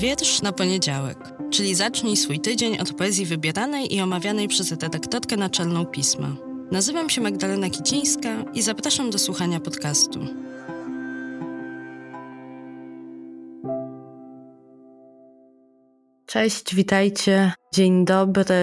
Wiersz na poniedziałek, czyli zacznij swój tydzień od poezji wybieranej i omawianej przez redaktorkę naczelną pisma. Nazywam się Magdalena Kicińska i zapraszam do słuchania podcastu. Cześć, witajcie. Dzień dobry.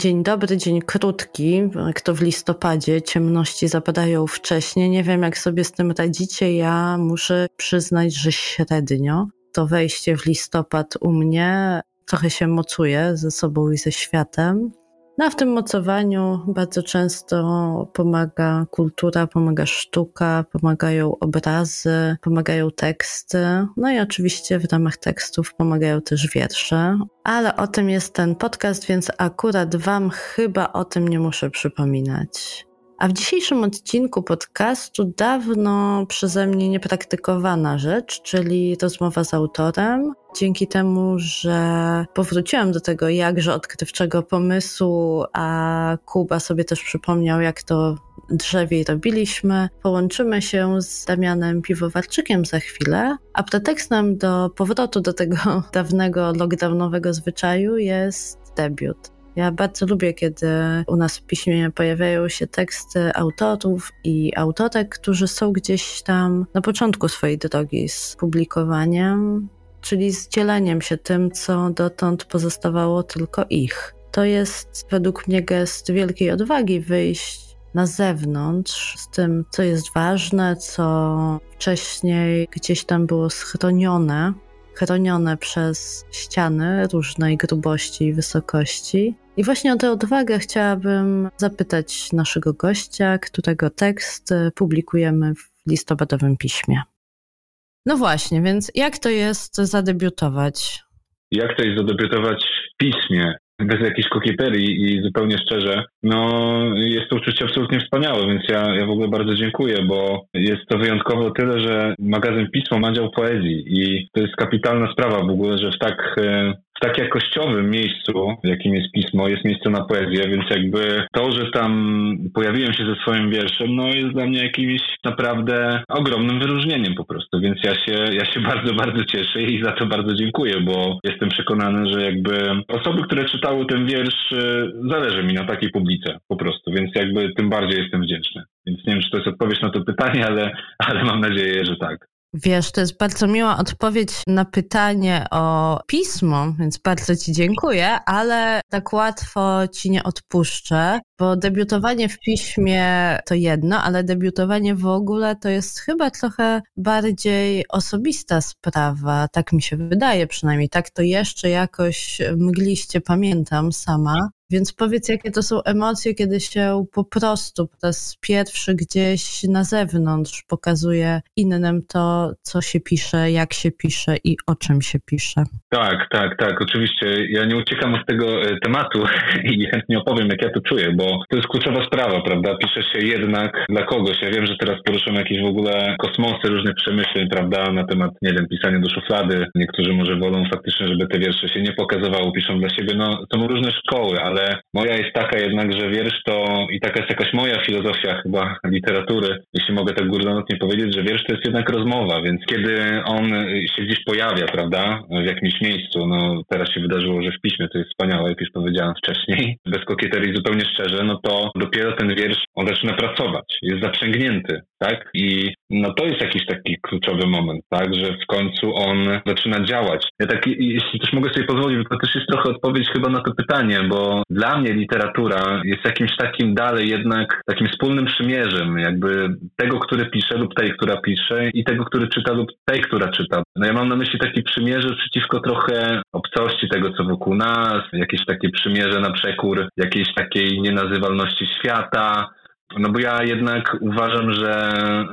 Dzień dobry, dzień krótki, jak to w listopadzie, ciemności zapadają wcześniej. Nie wiem, jak sobie z tym radzicie. Ja muszę przyznać, że średnio to wejście w listopad u mnie trochę się mocuje ze sobą i ze światem. No a w tym mocowaniu bardzo często pomaga kultura, pomaga sztuka, pomagają obrazy, pomagają teksty. No i oczywiście w ramach tekstów pomagają też wiersze. Ale o tym jest ten podcast, więc akurat Wam chyba o tym nie muszę przypominać. A w dzisiejszym odcinku podcastu dawno przeze mnie niepraktykowana rzecz, czyli rozmowa z autorem. Dzięki temu, że powróciłam do tego jakże odkrywczego pomysłu, a Kuba sobie też przypomniał, jak to drzewiej robiliśmy. Połączymy się z Damianem Piwowarczykiem za chwilę, a pretekstem do powrotu do tego dawnego lockdownowego zwyczaju jest debiut. Ja bardzo lubię, kiedy u nas w piśmie pojawiają się teksty autorów i autorek, którzy są gdzieś tam na początku swojej drogi z publikowaniem, czyli z dzieleniem się tym, co dotąd pozostawało tylko ich. To jest według mnie gest wielkiej odwagi wyjść na zewnątrz z tym, co jest ważne, co wcześniej gdzieś tam było schronione, chronione przez ściany różnej grubości i wysokości. I właśnie o tę odwagę chciałabym zapytać naszego gościa, którego tekst publikujemy w listopadowym piśmie. No właśnie, więc jak to jest zadebiutować? Jak to jest zadebiutować w piśmie? bez jakiejś kokieterii i zupełnie szczerze, no jest to uczucie absolutnie wspaniałe, więc ja, ja w ogóle bardzo dziękuję, bo jest to wyjątkowo tyle, że magazyn Pismo ma dział poezji i to jest kapitalna sprawa w ogóle, że w tak e, tak jakościowym miejscu, jakim jest pismo, jest miejsce na poezję, więc jakby to, że tam pojawiłem się ze swoim wierszem, no jest dla mnie jakimś naprawdę ogromnym wyróżnieniem po prostu, więc ja się, ja się bardzo, bardzo cieszę i za to bardzo dziękuję, bo jestem przekonany, że jakby osoby, które czytały ten wiersz, y, zależy mi na takiej publice po prostu, więc jakby tym bardziej jestem wdzięczny. Więc nie wiem, czy to jest odpowiedź na to pytanie, ale, ale mam nadzieję, że tak. Wiesz, to jest bardzo miła odpowiedź na pytanie o pismo, więc bardzo Ci dziękuję, ale tak łatwo Ci nie odpuszczę, bo debiutowanie w piśmie to jedno, ale debiutowanie w ogóle to jest chyba trochę bardziej osobista sprawa. Tak mi się wydaje przynajmniej. Tak to jeszcze jakoś mgliście pamiętam sama. Więc powiedz, jakie to są emocje, kiedy się po prostu po raz pierwszy gdzieś na zewnątrz pokazuje innym to, co się pisze, jak się pisze i o czym się pisze. Tak, tak, tak. Oczywiście ja nie uciekam od tego e, tematu i chętnie opowiem, jak ja to czuję, bo to jest kluczowa sprawa, prawda? Pisze się jednak dla kogoś. Ja wiem, że teraz poruszam jakieś w ogóle kosmosy różnych przemyśleń, prawda, na temat, nie wiem, pisania do szuflady. Niektórzy może wolą faktycznie, żeby te wiersze się nie pokazywały, piszą dla siebie. No, są różne szkoły, ale ale moja jest taka jednak, że wiersz to i taka jest jakaś moja filozofia chyba literatury, jeśli mogę tak górnolotnie powiedzieć, że wiersz to jest jednak rozmowa, więc kiedy on się gdzieś pojawia, prawda, w jakimś miejscu, no teraz się wydarzyło, że w piśmie to jest wspaniałe, jak już powiedziałem wcześniej, bez kokieterii zupełnie szczerze, no to dopiero ten wiersz, on zaczyna pracować, jest zaprzęgnięty, tak? I no to jest jakiś taki kluczowy moment, tak, że w końcu on zaczyna działać. Ja tak, jeśli też mogę sobie pozwolić, to też jest trochę odpowiedź chyba na to pytanie, bo dla mnie literatura jest jakimś takim dalej jednak takim wspólnym przymierzem, jakby tego, który pisze lub tej, która pisze i tego, który czyta lub tej, która czyta. No ja mam na myśli takie przymierze przeciwko trochę obcości tego, co wokół nas, jakieś takie przymierze na przekór jakiejś takiej nienazywalności świata, no bo ja jednak uważam, że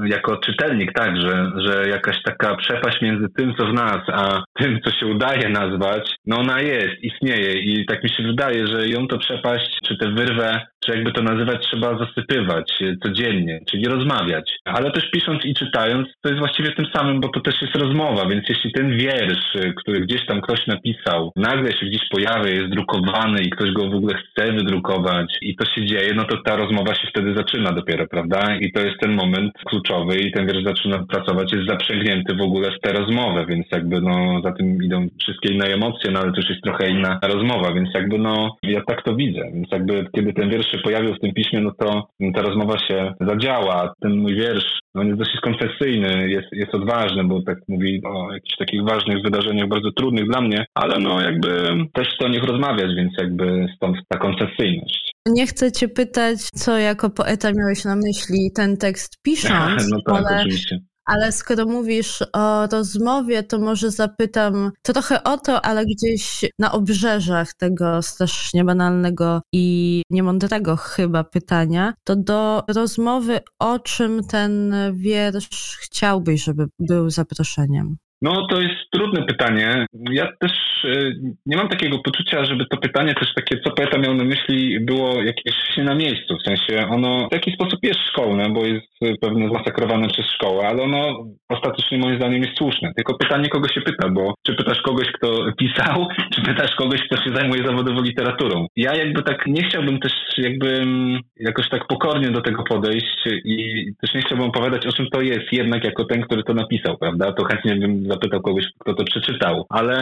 jako czytelnik tak, że, że jakaś taka przepaść między tym, co w nas, a tym, co się udaje nazwać, no ona jest, istnieje i tak mi się wydaje, że ją to przepaść, czy tę wyrwę, czy jakby to nazywać, trzeba zasypywać codziennie, czyli rozmawiać. Ale też pisząc i czytając, to jest właściwie tym samym, bo to też jest rozmowa, więc jeśli ten wiersz, który gdzieś tam ktoś napisał, nagle się gdzieś pojawia, jest drukowany i ktoś go w ogóle chce wydrukować i to się dzieje, no to ta rozmowa się wtedy zaczyna zaczyna dopiero, prawda? I to jest ten moment kluczowy i ten wiersz zaczyna pracować, jest zaprzęgnięty w ogóle w tę rozmowę, więc jakby no za tym idą wszystkie inne emocje, no ale też jest trochę inna rozmowa, więc jakby no ja tak to widzę, więc jakby kiedy ten wiersz się pojawił w tym piśmie, no to ta rozmowa się zadziała. Ten mój wiersz, no jest dosyć konfesyjny, jest, jest odważny, bo tak mówi o jakichś takich ważnych wydarzeniach, bardzo trudnych dla mnie, ale no jakby też chcę o nich rozmawiać, więc jakby stąd ta konfesyjność. Nie chcę cię pytać, co jako poeta miałeś na myśli ten tekst pisząc, no tak, ale oczywiście. Ale skoro mówisz o rozmowie, to może zapytam trochę o to, ale gdzieś na obrzeżach tego strasznie banalnego i niemądrego chyba pytania, to do rozmowy o czym ten wiersz chciałbyś, żeby był zaproszeniem? No, to jest trudne pytanie. Ja też e, nie mam takiego poczucia, żeby to pytanie też takie, co poeta miał na myśli, było jakieś na miejscu. W sensie ono w jakiś sposób jest szkolne, bo jest pewnie zmasakrowane przez szkołę, ale ono ostatecznie moim zdaniem jest słuszne. Tylko pytanie, kogo się pyta, bo czy pytasz kogoś, kto pisał, czy pytasz kogoś, kto się zajmuje zawodowo literaturą. Ja jakby tak nie chciałbym też jakby mm, jakoś tak pokornie do tego podejść i też nie chciałbym opowiadać o czym to jest jednak jako ten, który to napisał, prawda? To chętnie bym zapytał kogoś, kto to przeczytał. Ale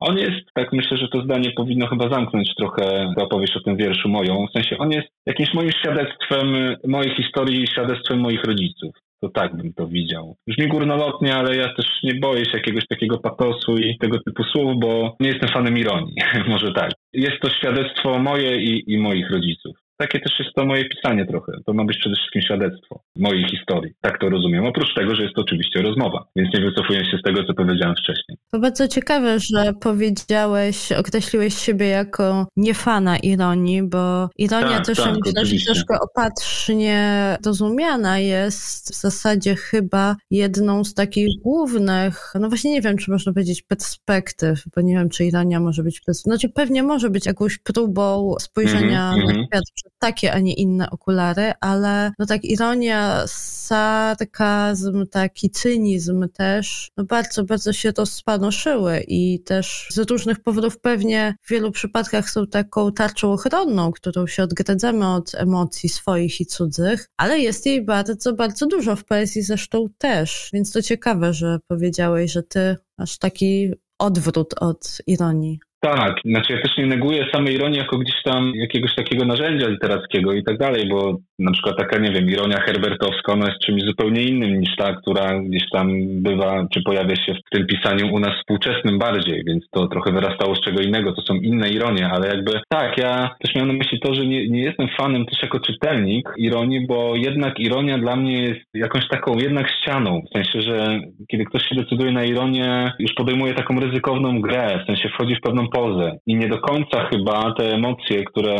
on jest, tak myślę, że to zdanie powinno chyba zamknąć trochę opowieść o tym wierszu moją. W sensie on jest jakimś moim świadectwem mojej historii, świadectwem moich rodziców. To tak bym to widział. Brzmi górnolotnie, ale ja też nie boję się jakiegoś takiego patosu i tego typu słów, bo nie jestem fanem ironii. Może tak. Jest to świadectwo moje i, i moich rodziców takie też jest to moje pisanie trochę. To ma być przede wszystkim świadectwo mojej historii. Tak to rozumiem. Oprócz tego, że jest to oczywiście rozmowa, więc nie wycofuję się z tego, co powiedziałem wcześniej. To bardzo ciekawe, że powiedziałeś, określiłeś siebie jako niefana ironii, bo ironia tak, też tak, myślę, że troszkę opatrznie rozumiana jest w zasadzie chyba jedną z takich głównych, no właśnie nie wiem, czy można powiedzieć perspektyw, bo nie wiem, czy ironia może być, znaczy pewnie może być jakąś próbą spojrzenia mm -hmm, na mhm. świat takie, a nie inne okulary, ale no tak ironia, sarkazm, taki cynizm też, no bardzo, bardzo się rozpanoszyły i też z różnych powodów pewnie w wielu przypadkach są taką tarczą ochronną, którą się odgradzamy od emocji swoich i cudzych, ale jest jej bardzo, bardzo dużo w poezji zresztą też, więc to ciekawe, że powiedziałeś, że ty masz taki odwrót od ironii. Tak, znaczy ja też nie neguję samej ironii jako gdzieś tam jakiegoś takiego narzędzia literackiego i tak dalej, bo na przykład taka, nie wiem, ironia herbertowska, ona jest czymś zupełnie innym niż ta, która gdzieś tam bywa, czy pojawia się w tym pisaniu u nas współczesnym bardziej, więc to trochę wyrastało z czego innego, to są inne ironie, ale jakby tak, ja też miałem na myśli to, że nie, nie jestem fanem też jako czytelnik ironii, bo jednak ironia dla mnie jest jakąś taką jednak ścianą, w sensie, że kiedy ktoś się decyduje na ironię, już podejmuje taką ryzykowną grę, w sensie wchodzi w pewną pozę i nie do końca chyba te emocje, które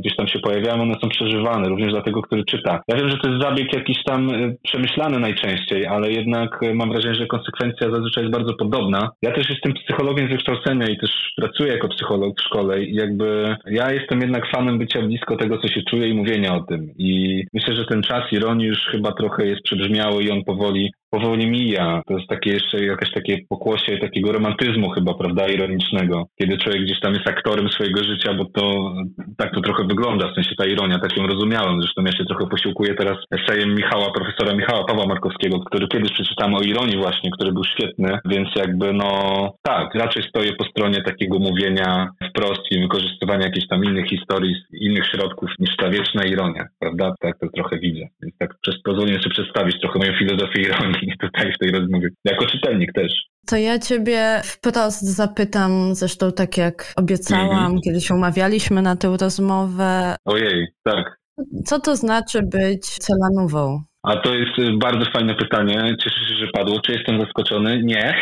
gdzieś tam się pojawiają, one są przeżywane, również dla tego, który czyta. Ja wiem, że to jest zabieg jakiś tam y, przemyślany najczęściej, ale jednak y, mam wrażenie, że konsekwencja zazwyczaj jest bardzo podobna. Ja też jestem psychologiem z wykształcenia i też pracuję jako psycholog w szkole i jakby ja jestem jednak fanem bycia blisko tego, co się czuje i mówienia o tym. I myślę, że ten czas ironii już chyba trochę jest przebrzmiały i on powoli powoli mija. To jest takie jeszcze jakieś takie pokłosie takiego romantyzmu chyba, prawda, ironicznego. Kiedy człowiek gdzieś tam jest aktorem swojego życia, bo to tak to trochę wygląda, w sensie ta ironia, tak ją rozumiałem. Zresztą ja się trochę posiłkuję teraz esejem Michała, profesora Michała Pawła Markowskiego, który kiedyś przeczytałem o ironii właśnie, który był świetny, więc jakby no tak, raczej stoję po stronie takiego mówienia wprost i wykorzystywania jakichś tam innych historii, innych środków niż ta wieczna ironia, prawda? Tak to trochę widzę. Więc tak pozwolę sobie przedstawić trochę moją filozofię ironii tutaj w tej rozmowie, jako czytelnik też. To ja ciebie wprost zapytam, zresztą tak jak obiecałam, mm kiedy się umawialiśmy na tę rozmowę. Ojej, tak. Co to znaczy być celanową? A to jest y, bardzo fajne pytanie. Cieszę się, że padło. Czy jestem zaskoczony? Nie.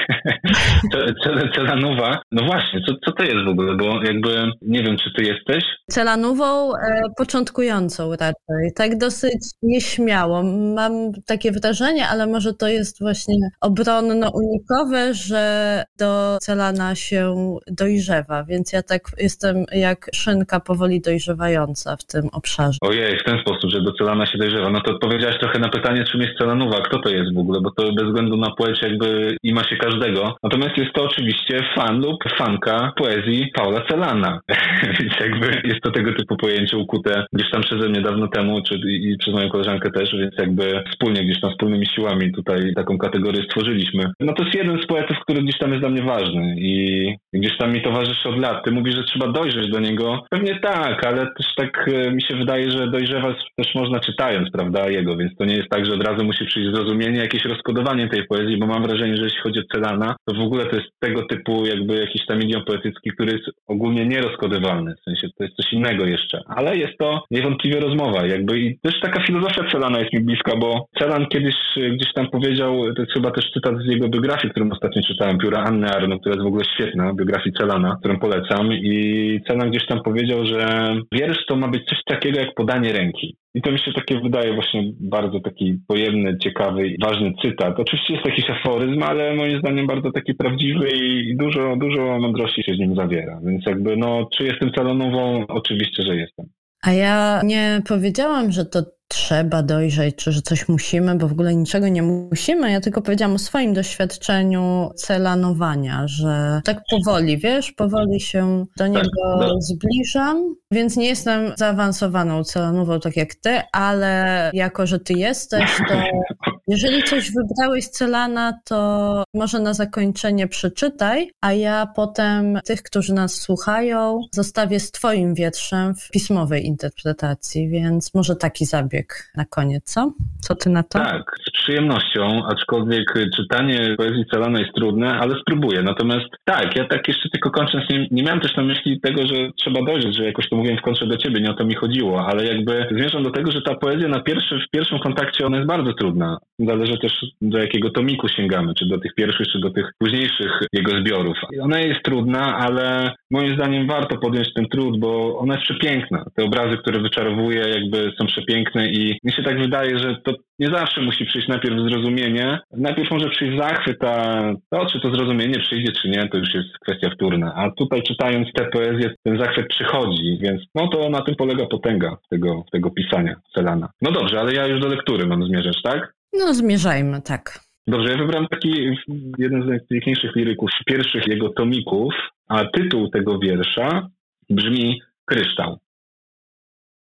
Celanowa. No właśnie, co, co to jest w ogóle? Bo jakby nie wiem, czy ty jesteś. Celanową e, początkującą raczej. Tak dosyć nieśmiało. Mam takie wrażenie, ale może to jest właśnie obronno-unikowe, że do celana się dojrzewa. Więc ja tak jestem jak szynka powoli dojrzewająca w tym obszarze. Ojej, w ten sposób, że do celana się dojrzewa. No to odpowiedziałaś trochę na pytanie, czym jest Celanowa, kto to jest w ogóle, bo to bez względu na płeć jakby i ma się każdego. Natomiast jest to oczywiście fan lub fanka poezji Paula Celana. Więc jakby jest to tego typu pojęcie ukute gdzieś tam przeze mnie dawno temu, czy i przez moją koleżankę też, więc jakby wspólnie gdzieś tam wspólnymi siłami tutaj taką kategorię stworzyliśmy. No to jest jeden z poetów, który gdzieś tam jest dla mnie ważny i gdzieś tam mi towarzyszy od lat. Ty mówisz, że trzeba dojrzeć do niego. Pewnie tak, ale też tak e, mi się wydaje, że dojrzewać też można czytając, prawda, jego, więc to nie jest tak, że od razu musi przyjść zrozumienie, jakieś rozkodowanie tej poezji, bo mam wrażenie, że jeśli chodzi o Celana, to w ogóle to jest tego typu jakby jakiś tam idiom poetycki, który jest ogólnie nierozkodowalny, w sensie to jest coś innego jeszcze, ale jest to niewątpliwie rozmowa jakby i też taka filozofia Celana jest mi bliska, bo Celan kiedyś gdzieś tam powiedział, to jest chyba też cytat z jego biografii, którą ostatnio czytałem, pióra Anny Arno, która jest w ogóle świetna, biografii Celana, którą polecam i Celan gdzieś tam powiedział, że wiersz to ma być coś takiego jak podanie ręki. I to mi się takie wydaje właśnie bardzo taki pojemny, ciekawy i ważny cytat. Oczywiście jest jakiś aforyzm, ale moim zdaniem bardzo taki prawdziwy i dużo, dużo mądrości się z nim zawiera. Więc jakby no, czy jestem celonową? Oczywiście, że jestem. A ja nie powiedziałam, że to trzeba dojrzeć, czy że coś musimy, bo w ogóle niczego nie musimy. Ja tylko powiedziałam o swoim doświadczeniu celanowania, że tak powoli, wiesz, powoli się do niego tak, tak. zbliżam, więc nie jestem zaawansowaną celanową tak jak ty, ale jako, że ty jesteś, to jeżeli coś wybrałeś celana, to może na zakończenie przeczytaj, a ja potem tych, którzy nas słuchają, zostawię z twoim wierszem w pismowej interpretacji, więc może taki zabieg na koniec, co? Co ty na to? Tak, z przyjemnością, aczkolwiek czytanie poezji Celana jest trudne, ale spróbuję. Natomiast tak, ja tak jeszcze tylko kończąc, nie, nie miałem też na myśli tego, że trzeba dojrzeć, że jakoś to mówiłem w kontrze do ciebie, nie o to mi chodziło, ale jakby zmierzam do tego, że ta poezja na pierwszy, w pierwszym kontakcie ona jest bardzo trudna. Zależy też do jakiego tomiku sięgamy, czy do tych pierwszych, czy do tych późniejszych jego zbiorów. Ona jest trudna, ale moim zdaniem warto podjąć ten trud, bo ona jest przepiękna. Te obrazy, które wyczarowuje, jakby są przepiękne i mi się tak wydaje, że to nie zawsze musi przyjść najpierw zrozumienie. Najpierw może przyjść zachwyt, a to, czy to zrozumienie przyjdzie, czy nie, to już jest kwestia wtórna. A tutaj czytając tę poezję, ten zachwyt przychodzi, więc no to na tym polega potęga tego, tego pisania Celana. No dobrze, ale ja już do lektury mam zmierzać, tak? No zmierzajmy, tak. Dobrze, ja wybrałem taki jeden z najpiękniejszych liryków pierwszych jego tomików, a tytuł tego wiersza brzmi Kryształ.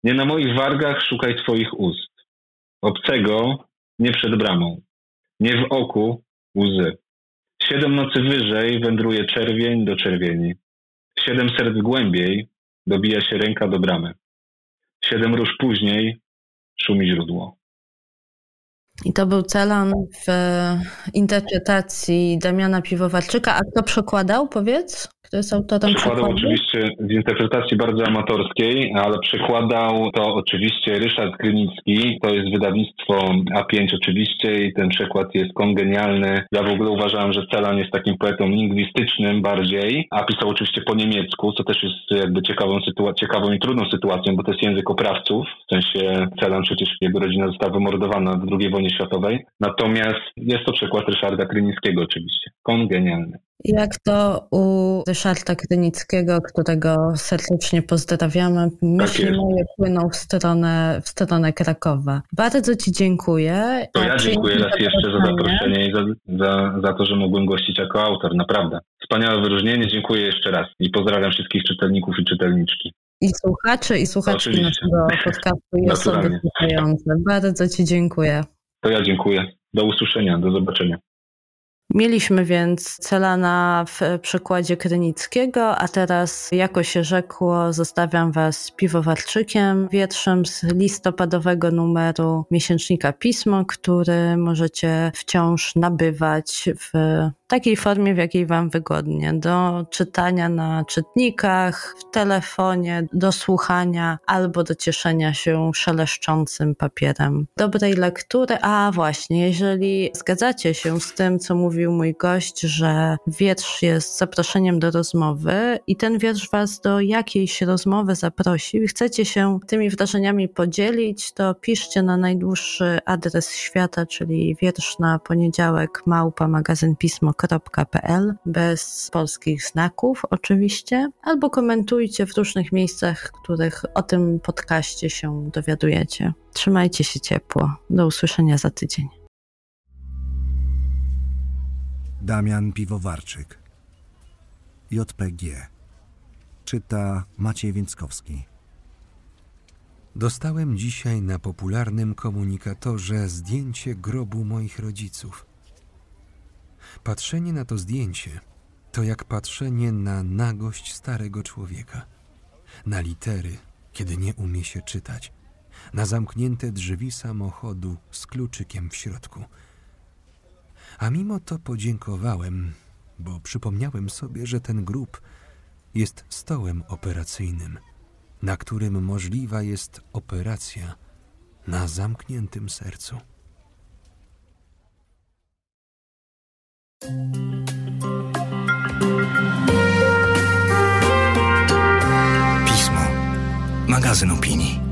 Nie na moich wargach szukaj twoich ust. Obcego nie przed bramą. Nie w oku łzy. Siedem nocy wyżej wędruje czerwień do czerwieni. Siedem serc głębiej dobija się ręka do bramy. Siedem róż później szumi źródło. I to był Celan w interpretacji Damiana Piwowarczyka. A kto przekładał, powiedz? Kto jest autorem Przekładał oczywiście w interpretacji bardzo amatorskiej, ale przekładał to oczywiście Ryszard Krynicki. To jest wydawnictwo A5 oczywiście i ten przekład jest kongenialny. Ja w ogóle uważałem, że Celan jest takim poetą lingwistycznym bardziej, a pisał oczywiście po niemiecku, co też jest jakby ciekawą, sytuacją, ciekawą i trudną sytuacją, bo to jest język oprawców. W sensie Celan przecież jego rodzina została wymordowana w II wojnie światowej. Natomiast jest to przekład Ryszarda Krynickiego oczywiście. Kongenialny. Jak to u Ryszarda Krynickiego, którego serdecznie pozdrawiamy, myśli tak moje płyną w stronę, w stronę Krakowa. Bardzo Ci dziękuję. To ja dziękuję raz jeszcze za zaproszenie i za, za, za to, że mogłem gościć jako autor, naprawdę. Wspaniałe wyróżnienie, dziękuję jeszcze raz i pozdrawiam wszystkich czytelników i czytelniczki. I słuchaczy, i słuchaczki Oczywiście. naszego podcastu i osoby słuchające. Bardzo Ci dziękuję. To ja dziękuję. Do usłyszenia, do zobaczenia. Mieliśmy więc Celana w przekładzie Krynickiego, a teraz, jako się rzekło, zostawiam Was z piwowarczykiem, wietrzem z listopadowego numeru miesięcznika Pismo, który możecie wciąż nabywać w takiej formie, w jakiej Wam wygodnie. Do czytania na czytnikach, w telefonie, do słuchania albo do cieszenia się szeleszczącym papierem. Dobrej lektury. A właśnie, jeżeli zgadzacie się z tym, co mówi mówił mój gość, że wiersz jest zaproszeniem do rozmowy i ten wiersz was do jakiejś rozmowy zaprosił i chcecie się tymi wrażeniami podzielić, to piszcie na najdłuższy adres świata, czyli wiersz na poniedziałek małpa magazynpismo.pl bez polskich znaków oczywiście, albo komentujcie w różnych miejscach, których o tym podcaście się dowiadujecie. Trzymajcie się ciepło. Do usłyszenia za tydzień. Damian Piwowarczyk. JPG Czyta Maciej Więckowski. Dostałem dzisiaj na popularnym komunikatorze zdjęcie grobu moich rodziców. Patrzenie na to zdjęcie to jak patrzenie na nagość starego człowieka, na litery, kiedy nie umie się czytać, na zamknięte drzwi samochodu z kluczykiem w środku. A mimo to podziękowałem, bo przypomniałem sobie, że ten grób jest stołem operacyjnym, na którym możliwa jest operacja na zamkniętym sercu. Pismo. Magazyn opinii.